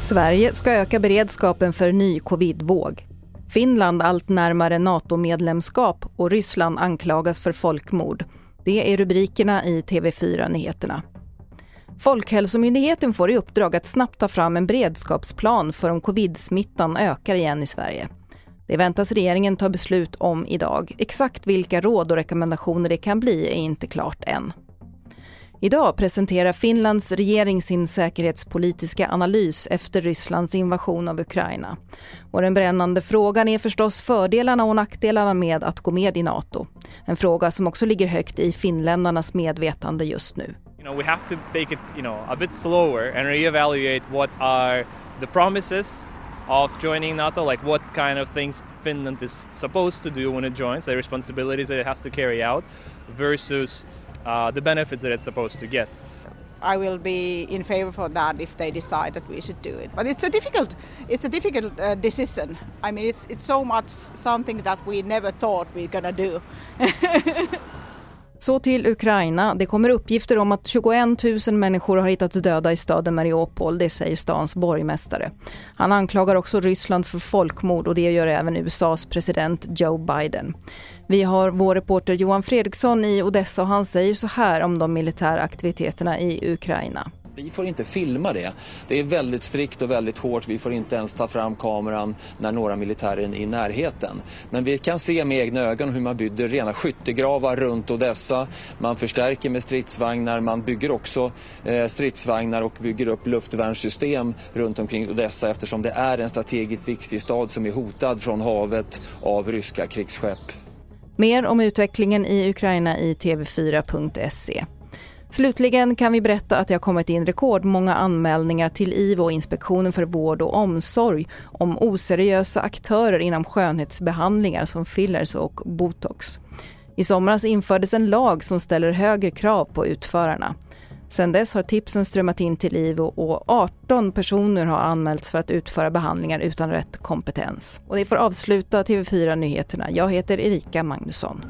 Sverige ska öka beredskapen för ny covidvåg. Finland allt närmare NATO-medlemskap och Ryssland anklagas för folkmord. Det är rubrikerna i TV4 Nyheterna. Folkhälsomyndigheten får i uppdrag att snabbt ta fram en beredskapsplan för om covid-smittan ökar igen i Sverige. Det väntas regeringen ta beslut om idag. Exakt vilka råd och rekommendationer det kan bli är inte klart än. Idag presenterar Finlands regering sin säkerhetspolitiska analys efter Rysslands invasion av Ukraina. Och den brännande frågan är förstås fördelarna och nackdelarna med att gå med i Nato. En fråga som också ligger högt i finländarnas medvetande just nu. You know, we have to take it, you know, a bit slower and reevaluate what are the promises of joining NATO, like what kind of things Finland is supposed to do when it joins, the responsibilities that it has to carry out versus uh, the benefits that it's supposed to get. I will be in favor for that if they decide that we should do it. But it's a difficult, it's a difficult uh, decision. I mean, it's it's so much something that we never thought we're gonna do. Så till Ukraina. Det kommer uppgifter om att 21 000 människor har hittats döda i staden Mariupol, det säger stans borgmästare. Han anklagar också Ryssland för folkmord och det gör även USAs president Joe Biden. Vi har vår reporter Johan Fredriksson i Odessa och han säger så här om de militära aktiviteterna i Ukraina. Vi får inte filma det. Det är väldigt strikt och väldigt hårt. Vi får inte ens ta fram kameran när några militärer är i närheten. Men vi kan se med egna ögon hur man bygger rena skyttegravar runt Odessa. Man förstärker med stridsvagnar. Man bygger också eh, stridsvagnar och bygger upp luftvärnssystem runt omkring Odessa eftersom det är en strategiskt viktig stad som är hotad från havet av ryska krigsskepp. Mer om utvecklingen i Ukraina i tv4.se. Slutligen kan vi berätta att det har kommit in rekordmånga anmälningar till IVO, Inspektionen för vård och omsorg, om oseriösa aktörer inom skönhetsbehandlingar som fillers och botox. I somras infördes en lag som ställer högre krav på utförarna. Sedan dess har tipsen strömmat in till IVO och 18 personer har anmälts för att utföra behandlingar utan rätt kompetens. Och det får avsluta TV4 Nyheterna. Jag heter Erika Magnusson.